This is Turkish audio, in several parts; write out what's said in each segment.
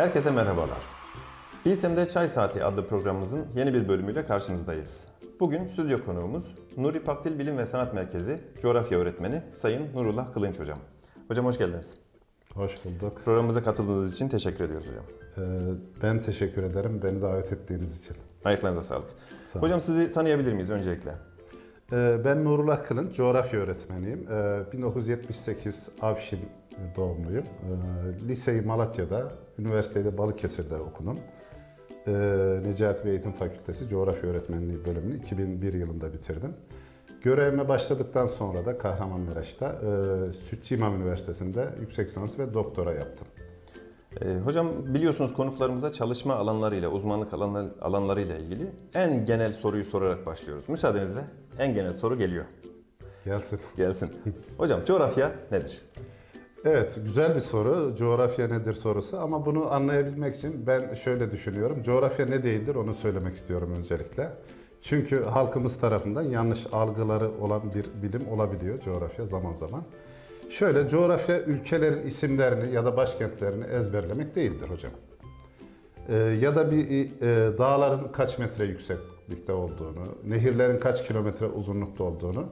Herkese merhabalar. Bilsem'de Çay Saati adlı programımızın yeni bir bölümüyle karşınızdayız. Bugün stüdyo konuğumuz Nuri Pakdil Bilim ve Sanat Merkezi Coğrafya Öğretmeni Sayın Nurullah Kılınç Hocam. Hocam hoş geldiniz. Hoş bulduk. Programımıza katıldığınız için teşekkür ediyoruz hocam. Ee, ben teşekkür ederim beni davet ettiğiniz için. Ayaklarınıza sağlık. Sağ olun. Hocam sizi tanıyabilir miyiz öncelikle? Ee, ben Nurullah Kılınç, coğrafya öğretmeniyim. Ee, 1978 Avşin doğumluyum. Ee, liseyi Malatya'da, üniversiteyi de Balıkesir'de okudum. Ee, Necati Bey Eğitim Fakültesi Coğrafya Öğretmenliği bölümünü 2001 yılında bitirdim. Görevime başladıktan sonra da Kahramanmaraş'ta e, Sütçü İmam Üniversitesi'nde yüksek lisans ve doktora yaptım. Hocam biliyorsunuz konuklarımıza çalışma alanlarıyla, uzmanlık alanlar, alanlarıyla ilgili en genel soruyu sorarak başlıyoruz. Müsaadenizle en genel soru geliyor. Gelsin. Gelsin. Hocam coğrafya nedir? Evet, güzel bir soru. Coğrafya nedir sorusu ama bunu anlayabilmek için ben şöyle düşünüyorum. Coğrafya ne değildir onu söylemek istiyorum öncelikle. Çünkü halkımız tarafından yanlış algıları olan bir bilim olabiliyor coğrafya zaman zaman. Şöyle, coğrafya ülkelerin isimlerini ya da başkentlerini ezberlemek değildir hocam. Ee, ya da bir e, dağların kaç metre yükseklikte olduğunu, nehirlerin kaç kilometre uzunlukta olduğunu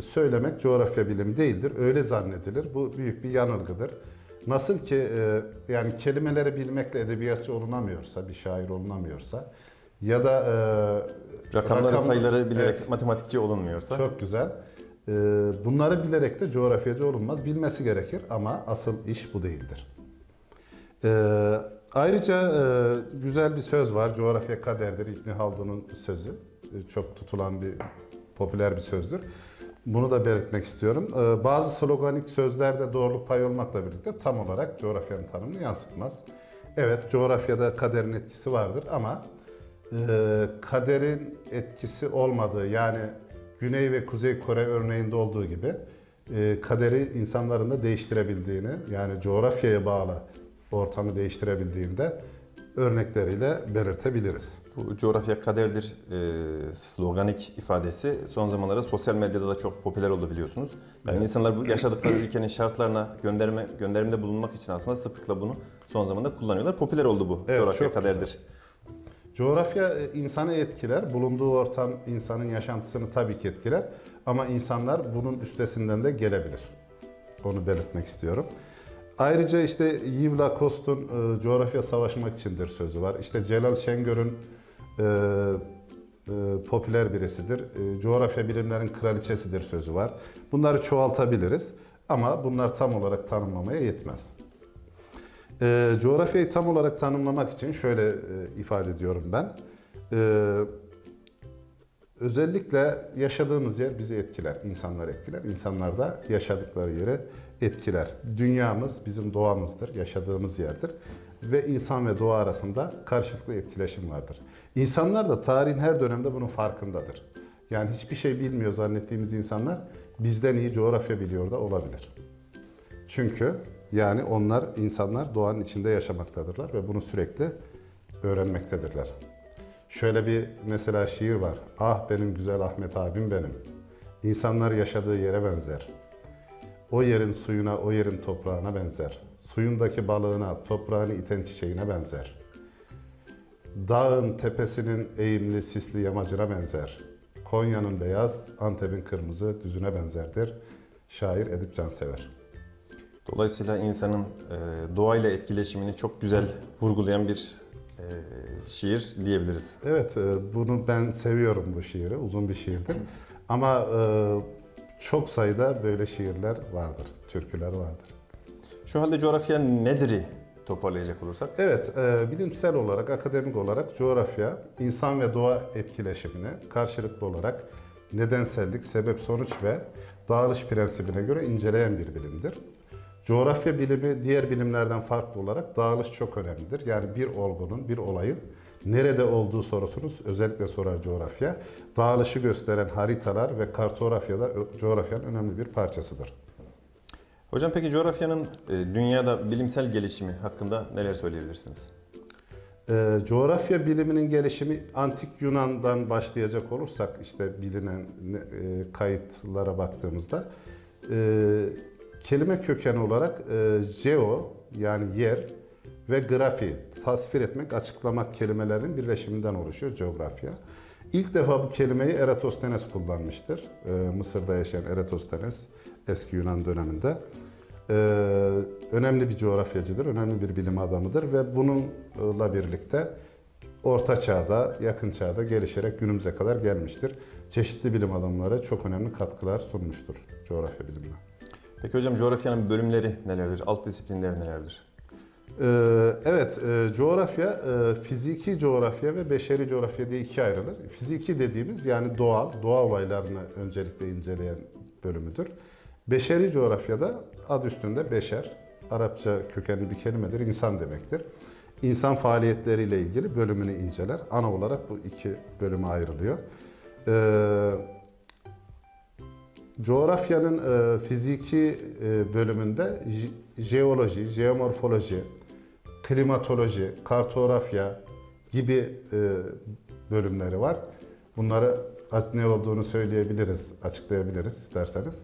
söylemek coğrafya bilimi değildir. Öyle zannedilir. Bu büyük bir yanılgıdır. Nasıl ki e, yani kelimeleri bilmekle edebiyatçı olunamıyorsa, bir şair olunamıyorsa ya da e, Rakamları, rakam- sayıları bilerek Evet. matematikçi olunmuyorsa. Çok güzel. Ee, Bunları bilerek de coğrafyacı olunmaz. Bilmesi gerekir ama asıl iş bu değildir. Ee, Ayrıca e, güzel bir söz var. Coğrafya kaderdir. İbn Haldun'un sözü. Çok tutulan bir popüler bir sözdür. Bunu da belirtmek istiyorum. Ee, Bazı sloganik sözlerde doğruluk payı olmakla birlikte tam olarak coğrafyanın tanımını yansıtmaz. Evet, coğrafyada kaderin etkisi vardır ama e, kaderin etkisi olmadığı yani Güney ve Kuzey Kore örneğinde olduğu gibi e, kaderi insanların da değiştirebildiğini yani coğrafyaya bağlı ortamı değiştirebildiğinde örnekleriyle belirtebiliriz. Bu coğrafya kaderdir e, sloganik ifadesi son zamanlarda sosyal medyada da çok popüler oldu biliyorsunuz. Yani insanlar bu yaşadıkları ülkenin şartlarına gönderme gönderimde bulunmak için aslında sıklıkla bunu son zamanda kullanıyorlar. Popüler oldu bu Evet, coğrafya kaderdir. Coğrafya e, insanı etkiler, bulunduğu ortam insanın yaşantısını tabii ki etkiler ama insanlar bunun üstesinden de gelebilir. Onu belirtmek istiyorum. Ayrıca işte Yves Lacoste'un e, coğrafya savaşmak içindir sözü var. İşte Celal Şengör'ün e, e, popüler birisidir. E, coğrafya bilimlerin kraliçesidir sözü var. Bunları çoğaltabiliriz ama bunlar tam olarak tanımlamaya yetmez. E, coğrafyayı tam olarak tanımlamak için şöyle e, ifade ediyorum ben. E, özellikle yaşadığımız yer bizi etkiler, insanlar etkiler. İnsanlar da yaşadıkları yeri etkiler. Dünyamız bizim doğamızdır, yaşadığımız yerdir. Ve insan ve doğa arasında karşılıklı etkileşim vardır. İnsanlar da tarihin her dönemde bunun farkındadır. Yani hiçbir şey bilmiyor zannettiğimiz insanlar bizden iyi coğrafya biliyor da olabilir. Çünkü yani onlar insanlar doğanın içinde yaşamaktadırlar ve bunu sürekli öğrenmektedirler. Şöyle bir mesela şiir var. Ah benim güzel Ahmet abim benim. İnsanlar yaşadığı yere benzer. O yerin suyuna, o yerin toprağına benzer. Suyundaki balığına, toprağını iten çiçeğine benzer. Dağın tepesinin eğimli, sisli yamacına benzer. Konya'nın beyaz, Antep'in kırmızı düzüne benzerdir. Şair Edip Cansever. Dolayısıyla insanın e, doğayla etkileşimini çok güzel vurgulayan bir e, şiir diyebiliriz. Evet, e, bunu ben seviyorum bu şiiri. Uzun bir şiirdir. Ama e, çok sayıda böyle şiirler vardır, türküler vardır. Şu halde coğrafya nedir'i toparlayacak olursak? Evet, e, bilimsel olarak, akademik olarak coğrafya, insan ve doğa etkileşimini karşılıklı olarak nedensellik, sebep-sonuç ve dağılış prensibine göre inceleyen bir bilimdir. Coğrafya bilimi diğer bilimlerden farklı olarak dağılış çok önemlidir. Yani bir olgunun, bir olayın nerede olduğu sorusunu özellikle sorar coğrafya. Dağılışı gösteren haritalar ve kartografya da coğrafyanın önemli bir parçasıdır. Hocam peki coğrafyanın e, dünyada bilimsel gelişimi hakkında neler söyleyebilirsiniz? Ee, coğrafya biliminin gelişimi antik Yunan'dan başlayacak olursak işte bilinen e, kayıtlara baktığımızda e, kelime kökeni olarak e, geo yani yer ve grafi, tasvir etmek, açıklamak kelimelerinin birleşiminden oluşuyor coğrafya. İlk defa bu kelimeyi Eratosthenes kullanmıştır. Ee, Mısır'da yaşayan Eratosthenes eski Yunan döneminde. Ee, önemli bir coğrafyacıdır, önemli bir bilim adamıdır ve bununla birlikte Orta Çağ'da, Yakın Çağ'da gelişerek günümüze kadar gelmiştir. Çeşitli bilim adamları çok önemli katkılar sunmuştur coğrafya bilimine. Peki hocam coğrafyanın bölümleri nelerdir? Alt disiplinleri nelerdir? Ee, evet, e, coğrafya, e, fiziki coğrafya ve beşeri coğrafya diye ikiye ayrılır. Fiziki dediğimiz yani doğal, doğa olaylarını öncelikle inceleyen bölümüdür. Beşeri coğrafyada adı üstünde beşer, Arapça kökenli bir kelimedir, insan demektir. İnsan faaliyetleriyle ilgili bölümünü inceler. Ana olarak bu iki bölüme ayrılıyor. Ee, Coğrafyanın e, fiziki bölümünde je- jeoloji, jeomorfoloji, klimatoloji, kartografya gibi e, bölümleri var. Bunları ne olduğunu söyleyebiliriz, açıklayabiliriz isterseniz.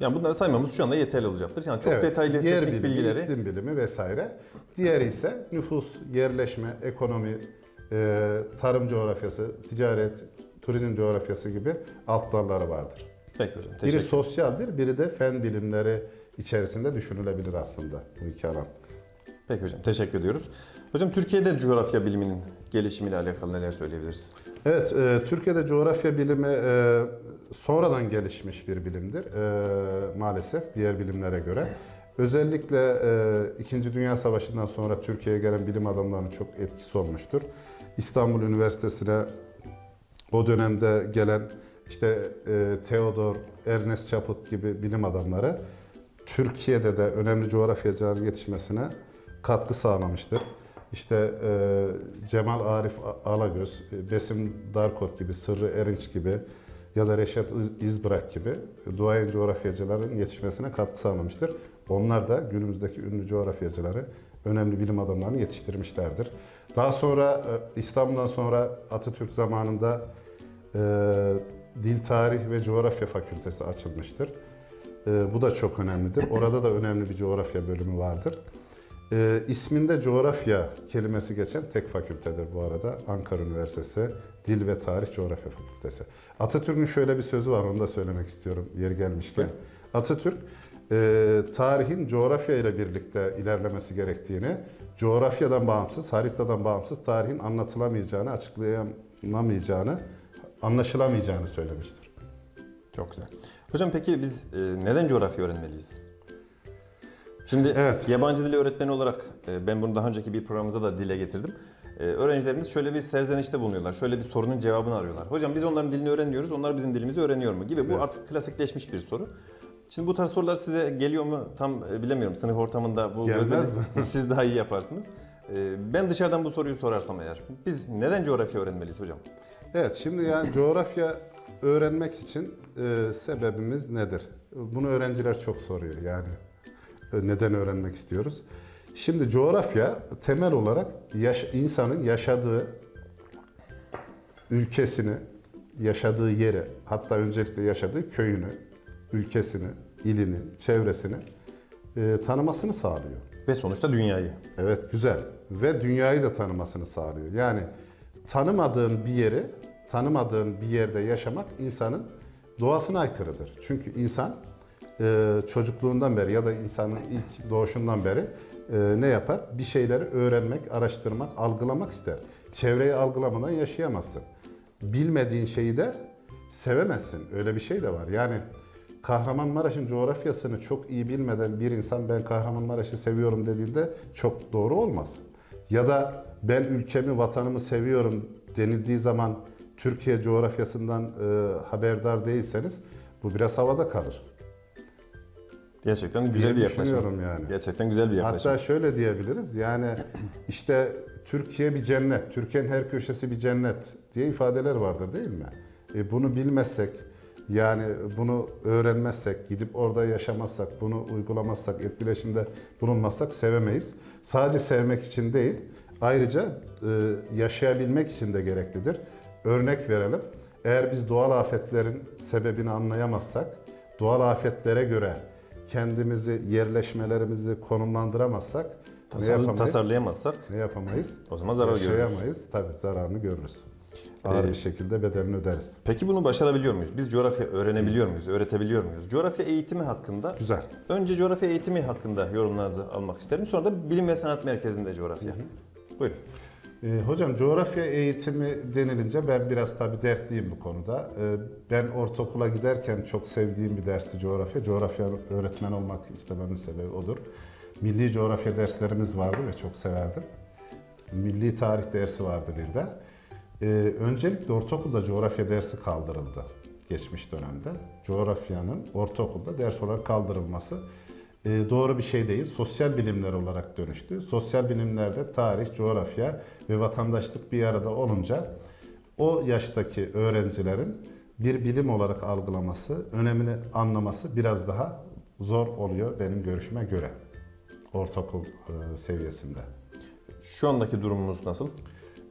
Yani bunları saymamız şu anda yeterli olacaktır. Yani çok Evet, detaylı yer teknik bilimi, bilgileri iklim bilimi vesaire. Diğeri ise nüfus, yerleşme, ekonomi, e, tarım coğrafyası, ticaret, turizm coğrafyası gibi alt dalları vardır. Peki hocam. Biri sosyaldir, biri de fen bilimleri içerisinde düşünülebilir aslında bu iki alan. Peki hocam. Teşekkür ediyoruz. Hocam Türkiye'de coğrafya biliminin gelişimiyle alakalı neler söyleyebiliriz? Evet, e, Türkiye'de coğrafya bilimi e, sonradan gelişmiş bir bilimdir e, maalesef diğer bilimlere göre. Özellikle e, İkinci Dünya Savaşı'ndan sonra Türkiye'ye gelen bilim adamlarının çok etkisi olmuştur. İstanbul Üniversitesi'ne o dönemde gelen işte e, Theodor, Ernest Chaput gibi bilim adamları Türkiye'de de önemli coğrafyacıların yetişmesine katkı sağlamıştır. İşte e, Cemal Arif Alagöz, e, Besim Darkot gibi, Sırrı Erinç gibi ya da Reşat İz- İzbırak gibi duayen coğrafyacıların yetişmesine katkı sağlamıştır. Onlar da günümüzdeki ünlü coğrafyacıları, önemli bilim adamlarını yetiştirmişlerdir. Daha sonra e, İstanbul'dan sonra Atatürk zamanında e, Dil Tarih ve Coğrafya Fakültesi açılmıştır. E, bu da çok önemlidir. Orada da önemli bir coğrafya bölümü vardır. E, isminde coğrafya kelimesi geçen tek fakültedir bu arada. Ankara Üniversitesi Dil ve Tarih Coğrafya Fakültesi. Atatürk'ün şöyle bir sözü var, onu da söylemek istiyorum yeri gelmişken. Atatürk, e, tarihin coğrafya ile birlikte ilerlemesi gerektiğini, coğrafyadan bağımsız, haritadan bağımsız tarihin anlatılamayacağını, açıklayamayacağını, anlaşılamayacağını söylemiştir. Çok güzel. Hocam peki biz e, neden coğrafya öğrenmeliyiz? Şimdi Evet. yabancı dil öğretmeni olarak e, ben bunu daha önceki bir programımızda da dile getirdim. E, öğrencilerimiz şöyle bir serzenişte bulunuyorlar. Şöyle bir sorunun cevabını arıyorlar. Hocam biz onların dilini öğreniyoruz, onlar bizim dilimizi öğreniyor mu? Gibi bu Evet. artık klasikleşmiş bir soru. Şimdi bu tarz sorular size geliyor mu tam e, bilemiyorum. Sınıf ortamında bu gözlemi mi? siz daha iyi yaparsınız. Ben dışarıdan bu soruyu sorarsam eğer, biz neden coğrafya öğrenmeliyiz hocam? Evet, şimdi yani coğrafya öğrenmek için sebebimiz nedir? Bunu öğrenciler çok soruyor yani. E, Neden öğrenmek istiyoruz? Şimdi coğrafya temel olarak yaş- insanın yaşadığı ülkesini, yaşadığı yeri, hatta öncelikle yaşadığı köyünü, ülkesini, ilini, çevresini e, tanımasını sağlıyor. Ve sonuçta dünyayı. Evet güzel. Ve dünyayı da tanımasını sağlıyor. Yani tanımadığın bir yeri, tanımadığın bir yerde yaşamak insanın doğasına aykırıdır. Çünkü insan e, çocukluğundan beri ya da insanın ilk doğuşundan beri e, ne yapar? Bir şeyleri öğrenmek, araştırmak, algılamak ister. Çevreyi algılamadan yaşayamazsın. Bilmediğin şeyi de sevemezsin. Öyle bir şey de var. Yani Kahramanmaraş'ın coğrafyasını çok iyi bilmeden bir insan ben Kahramanmaraş'ı seviyorum dediğinde çok doğru olmaz. Ya da ben ülkemi, vatanımı seviyorum denildiği zaman Türkiye coğrafyasından e, haberdar değilseniz bu biraz havada kalır. Gerçekten güzel bir yaklaşım. yani. Gerçekten güzel bir yaklaşım. Hatta şöyle diyebiliriz yani işte Türkiye bir cennet, Türkiye'nin her köşesi bir cennet diye ifadeler vardır değil mi? E, bunu bilmezsek yani bunu öğrenmezsek, gidip orada yaşamazsak, bunu uygulamazsak, etkileşimde bulunmazsak sevemeyiz. Sadece sevmek için değil, ayrıca e, yaşayabilmek için de gereklidir. Örnek verelim. Eğer biz doğal afetlerin sebebini anlayamazsak, doğal afetlere göre kendimizi, yerleşmelerimizi konumlandıramazsak Tasarlı- yapamayız? tasarlayamazsak Ne yapamayız? o zaman zarar görürüz. Tabii zararını görürüz. Ağır Ee, bir şekilde bedelini öderiz. Peki bunu başarabiliyor muyuz? Biz coğrafya öğrenebiliyor muyuz? Öğretebiliyor muyuz? Coğrafya eğitimi hakkında Güzel. önce coğrafya eğitimi hakkında yorumlarınızı almak isterim. Sonra da bilim ve sanat merkezinde coğrafya. Buyurun. Ee, hocam coğrafya eğitimi denilince ben biraz tabii dertliyim bu konuda. Ee, ben ortaokula giderken çok sevdiğim bir dersti coğrafya. Coğrafya öğretmen olmak istememin sebebi odur. Milli coğrafya derslerimiz vardı ve çok severdim. Milli tarih dersi vardı bir de. Ee, öncelikle ortaokulda coğrafya dersi kaldırıldı geçmiş dönemde. Coğrafyanın ortaokulda ders olarak kaldırılması e, doğru bir şey değil. Sosyal bilimler olarak dönüştü. Sosyal bilimlerde tarih, coğrafya ve vatandaşlık bir arada olunca o yaştaki öğrencilerin bir bilim olarak algılaması, önemini anlaması biraz daha zor oluyor benim görüşüme göre ortaokul e, seviyesinde. Şu andaki durumumuz nasıl?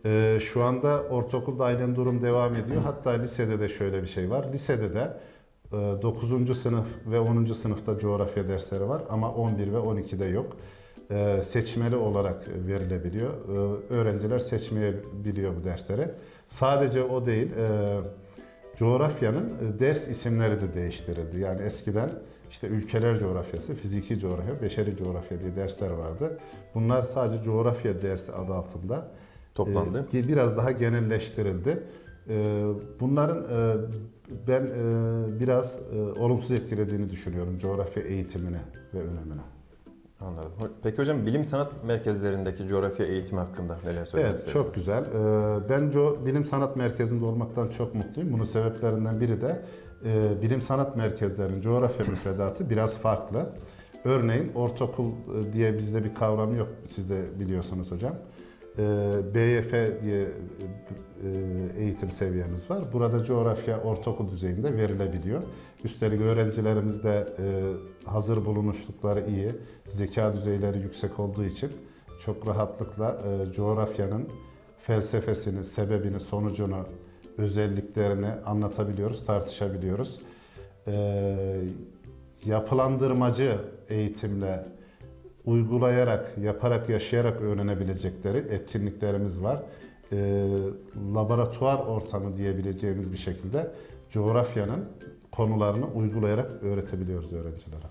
Ee, şu anda ortaokulda aynen durum devam ediyor. Hatta lisede de şöyle bir şey var. Lisede de e, 9. sınıf ve 10. sınıfta coğrafya dersleri var ama 11 ve 12'de yok. Ee, seçmeli olarak verilebiliyor. Ee, öğrenciler seçmeyebiliyor bu dersleri. Sadece o değil, e, coğrafyanın e, ders isimleri de değiştirildi. Yani eskiden işte ülkeler coğrafyası, fiziki coğrafya, beşeri coğrafya diye dersler vardı. Bunlar sadece coğrafya dersi adı altında Toplandı. e, biraz daha genelleştirildi. E, Bunların e, ben e, biraz e, olumsuz etkilediğini düşünüyorum coğrafya eğitimine ve önemine. Anladım. Peki hocam bilim sanat merkezlerindeki coğrafya eğitimi hakkında neler söylemek Evet, çok güzel. Ee, Ben Bilim Sanat Merkezi'nde olmaktan çok mutluyum. Bunun sebeplerinden biri de bilim sanat merkezlerinin coğrafya müfredatı biraz farklı. Örneğin ortaokul diye bizde bir kavram yok, siz de biliyorsunuz hocam. Ee, BYF diye e, eğitim seviyemiz var. Burada coğrafya ortaokul düzeyinde verilebiliyor. Üstelik öğrencilerimiz de e, hazır bulunuşlukları iyi, zeka düzeyleri yüksek olduğu için çok rahatlıkla e, coğrafyanın felsefesini, sebebini, sonucunu, özelliklerini anlatabiliyoruz, tartışabiliyoruz. E, yapılandırmacı eğitimle uygulayarak, yaparak, yaşayarak öğrenebilecekleri etkinliklerimiz var. E, laboratuvar ortamı diyebileceğimiz bir şekilde coğrafyanın konularını uygulayarak öğretebiliyoruz öğrencilere.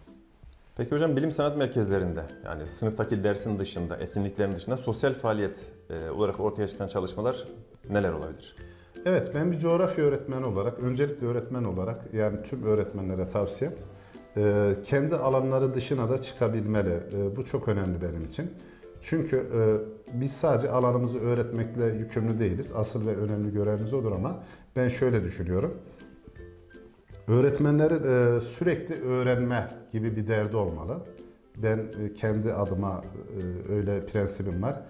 Peki hocam bilim sanat merkezlerinde yani sınıftaki dersin dışında, etkinliklerin dışında sosyal faaliyet e, olarak ortaya çıkan çalışmalar neler olabilir? Evet, ben bir coğrafya öğretmeni olarak, öncelikle öğretmen olarak yani tüm öğretmenlere tavsiyem kendi alanları dışına da çıkabilmeli. E, bu çok önemli benim için. Çünkü e, biz sadece alanımızı öğretmekle yükümlü değiliz. Asıl ve önemli görevimiz odur ama ben şöyle düşünüyorum. Öğretmenlerin e, sürekli öğrenme gibi bir derdi olmalı. Ben e, kendi adıma öyle prensibim var.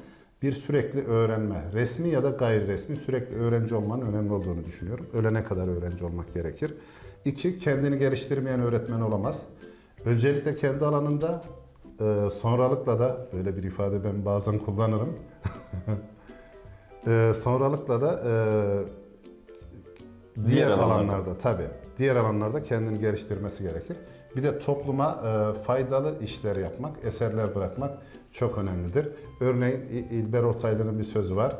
Bir sürekli öğrenme, resmi ya da gayri resmi sürekli öğrenci olmanın önemli olduğunu düşünüyorum. Ölene kadar öğrenci olmak gerekir. İki, kendini geliştirmeyen öğretmen olamaz. Öncelikle kendi alanında, e, sonralıkla da, böyle bir ifade ben bazen kullanırım. E, sonralıkla da e, diğer, Diğer alanlarda. alanlarda tabii. Diğer alanlarda kendini geliştirmesi gerekir. Bir de topluma e, faydalı işler yapmak, eserler bırakmak çok önemlidir. Örneğin İlber Ortaylı'nın bir sözü var.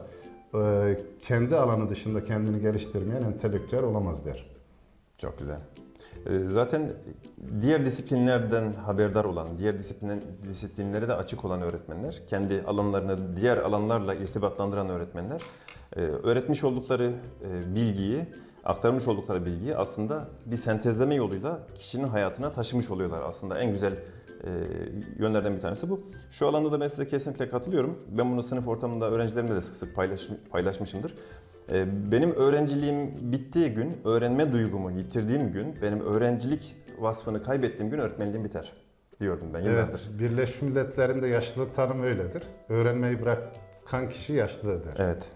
E, kendi alanı dışında kendini geliştirmeyen entelektüel olamaz der. Çok güzel. E, Zaten diğer disiplinlerden haberdar olan, diğer disiplin, disiplinlere de açık olan öğretmenler, kendi alanlarını diğer alanlarla irtibatlandıran öğretmenler, e, öğretmiş oldukları e, bilgiyi, aktarmış oldukları bilgiyi aslında bir sentezleme yoluyla kişinin hayatına taşımış oluyorlar. Aslında en güzel e, yönlerden bir tanesi bu. Şu alanda da ben size kesinlikle katılıyorum. Ben bunu sınıf ortamında öğrencilerimle de sık sık paylaş, paylaşmışımdır. Ee, Benim öğrenciliğim bittiği gün, öğrenme duygumu yitirdiğim gün, benim öğrencilik vasfını kaybettiğim gün öğretmenliğim biter diyordum ben yıllardır. Evet, Birleşmiş Milletler'in de yaşlılık tanımı öyledir. Öğrenmeyi bırakan kişi yaşlıdır. Evet.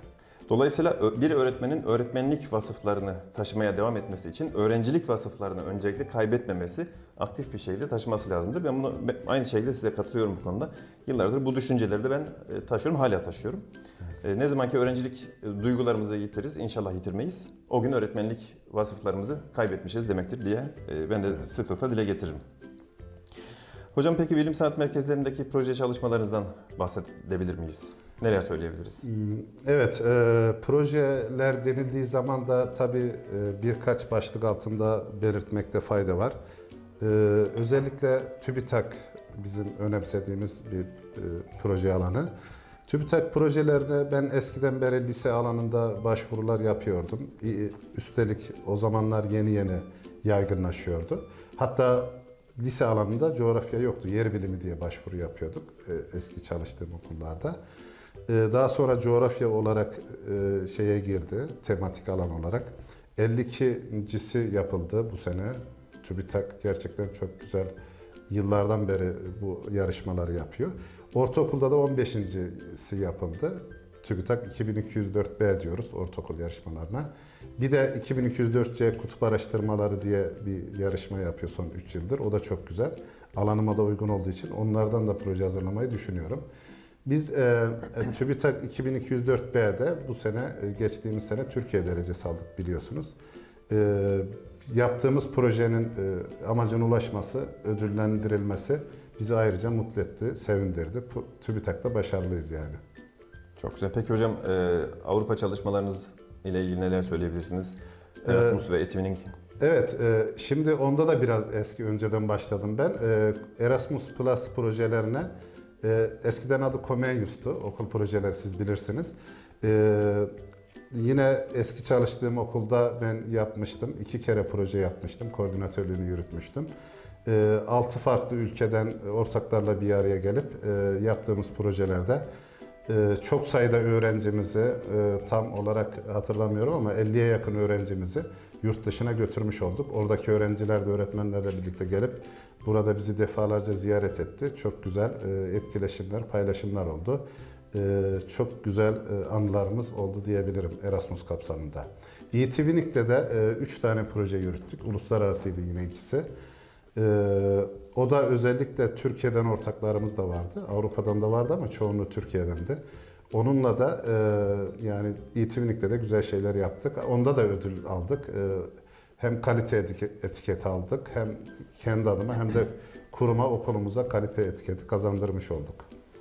Dolayısıyla bir öğretmenin öğretmenlik vasıflarını taşımaya devam etmesi için öğrencilik vasıflarını öncelikle kaybetmemesi, aktif bir şekilde taşıması lazımdır. Ben bunu aynı şekilde size katılıyorum bu konuda. Yıllardır bu düşünceleri de ben e, taşıyorum, hala taşıyorum. E, Ne zaman ki öğrencilik e, duygularımızı yitiririz, inşallah yitirmeyiz. O gün öğretmenlik vasıflarımızı kaybetmişiz demektir diye ben de sıklıkla dile getiririm. Hocam peki bilim sanat merkezlerindeki proje çalışmalarınızdan bahsedebilir miyiz? Neler söyleyebiliriz? Evet, e, projeler denildiği zaman da tabii e, birkaç başlık altında belirtmekte fayda var. E, özellikle TÜBİTAK bizim önemsediğimiz bir e, proje alanı. TÜBİTAK projelerine ben eskiden beri lise alanında başvurular yapıyordum. Üstelik o zamanlar yeni yeni yaygınlaşıyordu. Hatta lise alanında coğrafya yoktu. Yer bilimi diye başvuru yapıyorduk e, eski çalıştığım okullarda. Ee, Daha sonra coğrafya olarak e, şeye girdi, tematik alan olarak. 52.si yapıldı bu sene. TÜBİTAK gerçekten çok güzel yıllardan beri bu yarışmaları yapıyor. Ortaokulda da 15.si yapıldı. TÜBİTAK 2204B diyoruz ortaokul yarışmalarına. Bir de 2204C kutup araştırmaları diye bir yarışma yapıyor son 3 yıldır. O da çok güzel. Alanıma da uygun olduğu için onlardan da proje hazırlamayı düşünüyorum. Biz e, e, TÜBİTAK 2204B'de bu sene, e, geçtiğimiz sene Türkiye derecesi aldık biliyorsunuz. E, yaptığımız projenin e, amacına ulaşması, ödüllendirilmesi bizi ayrıca mutlu etti, sevindirdi. TÜBİTAK'ta başarılıyız yani. Çok güzel. Peki hocam e, Avrupa çalışmalarınız ile ilgili neler söyleyebilirsiniz? Erasmus ve Etwinning Evet, e, şimdi onda da biraz eski önceden başladım ben. E, Erasmus Plus projelerine e, eskiden adı Comenius'tu. Okul projeleri siz bilirsiniz. E, yine eski çalıştığım okulda ben yapmıştım. İki kere proje yapmıştım. Koordinatörlüğünü yürütmüştüm. E, altı farklı ülkeden ortaklarla bir araya gelip e, yaptığımız projelerde ee, çok sayıda öğrencimizi e, tam olarak hatırlamıyorum ama 50'ye yakın öğrencimizi yurt dışına götürmüş olduk. Oradaki öğrenciler de öğretmenlerle birlikte gelip burada bizi defalarca ziyaret etti. Çok güzel e, etkileşimler, paylaşımlar oldu. E, Çok güzel e, anılarımız oldu diyebilirim Erasmus kapsamında. ETVNIC'te de 3 tane proje yürüttük. Uluslararasıydı yine ikisi. O da özellikle Türkiye'den ortaklarımız da vardı. Avrupa'dan da vardı ama çoğunluğu Türkiye'dendi. Onunla da yani eğitimlikte de güzel şeyler yaptık. Onda da ödül aldık. Hem kalite etik- etiketi aldık hem kendi adıma hem de kuruma okulumuza kalite etiketi kazandırmış olduk.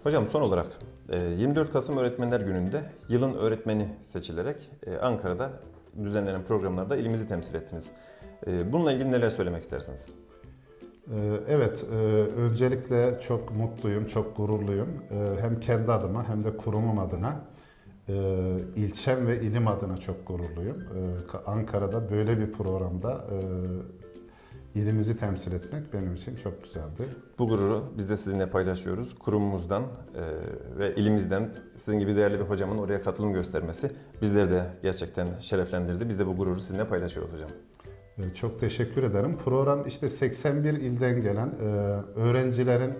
Hocam son olarak e, 24 Kasım Öğretmenler Günü'nde yılın öğretmeni seçilerek e, Ankara'da düzenlenen programlarda ilimizi temsil ettiniz. E, Bununla ilgili neler söylemek istersiniz? Evet, e, öncelikle çok mutluyum, çok gururluyum. Hem kendi adıma hem de kurumum adına, e, ilçem ve ilim adına çok gururluyum. Ka- Ankara'da böyle bir programda e, ilimizi temsil etmek benim için çok güzeldi. Bu gururu biz de sizinle paylaşıyoruz. Kurumumuzdan e, ve ilimizden sizin gibi değerli bir hocamın oraya katılım göstermesi bizleri de gerçekten şereflendirdi. Biz de bu gururu sizinle paylaşıyoruz hocam. Ee, Çok teşekkür ederim. Program işte 81 ilden gelen e, öğrencilerin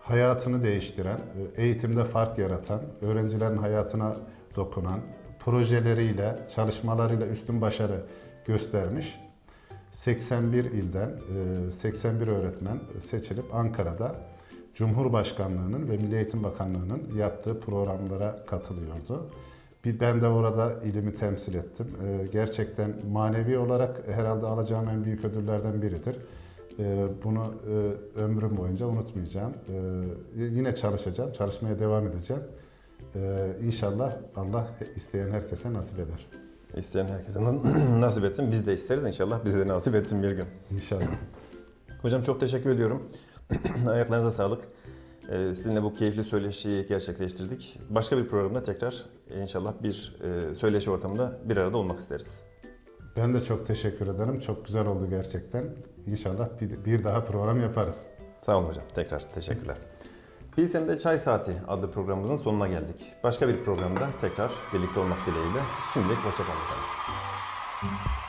hayatını değiştiren, e, eğitimde fark yaratan, öğrencilerin hayatına dokunan, projeleriyle, çalışmalarıyla üstün başarı göstermiş 81 ilden e, 81 öğretmen seçilip Ankara'da Cumhurbaşkanlığının ve Milli Eğitim Bakanlığı'nın yaptığı programlara katılıyordu. Bir ben de orada ilimi temsil ettim. Ee, gerçekten manevi olarak herhalde alacağım en büyük ödüllerden biridir. Ee, bunu e, ömrüm boyunca unutmayacağım. Yine çalışacağım, çalışmaya devam edeceğim. İnşallah Allah isteyen herkese nasip eder. İsteyen herkese nasip etsin. Biz de isteriz inşallah. Bize de nasip etsin bir gün. İnşallah. Hocam çok teşekkür ediyorum. Ayaklarınıza sağlık. Ee, Sizinle bu keyifli söyleşiyi gerçekleştirdik. Başka bir programda tekrar inşallah bir e, söyleşi ortamında bir arada olmak isteriz. Ben de çok teşekkür ederim. Çok güzel oldu gerçekten. İnşallah bir, bir daha program yaparız. Sağ olun hocam. Tekrar teşekkürler. Pilsen'de Çay Saati adlı programımızın sonuna geldik. Başka bir programda tekrar birlikte olmak dileğiyle. Şimdilik hoşçakalın efendim.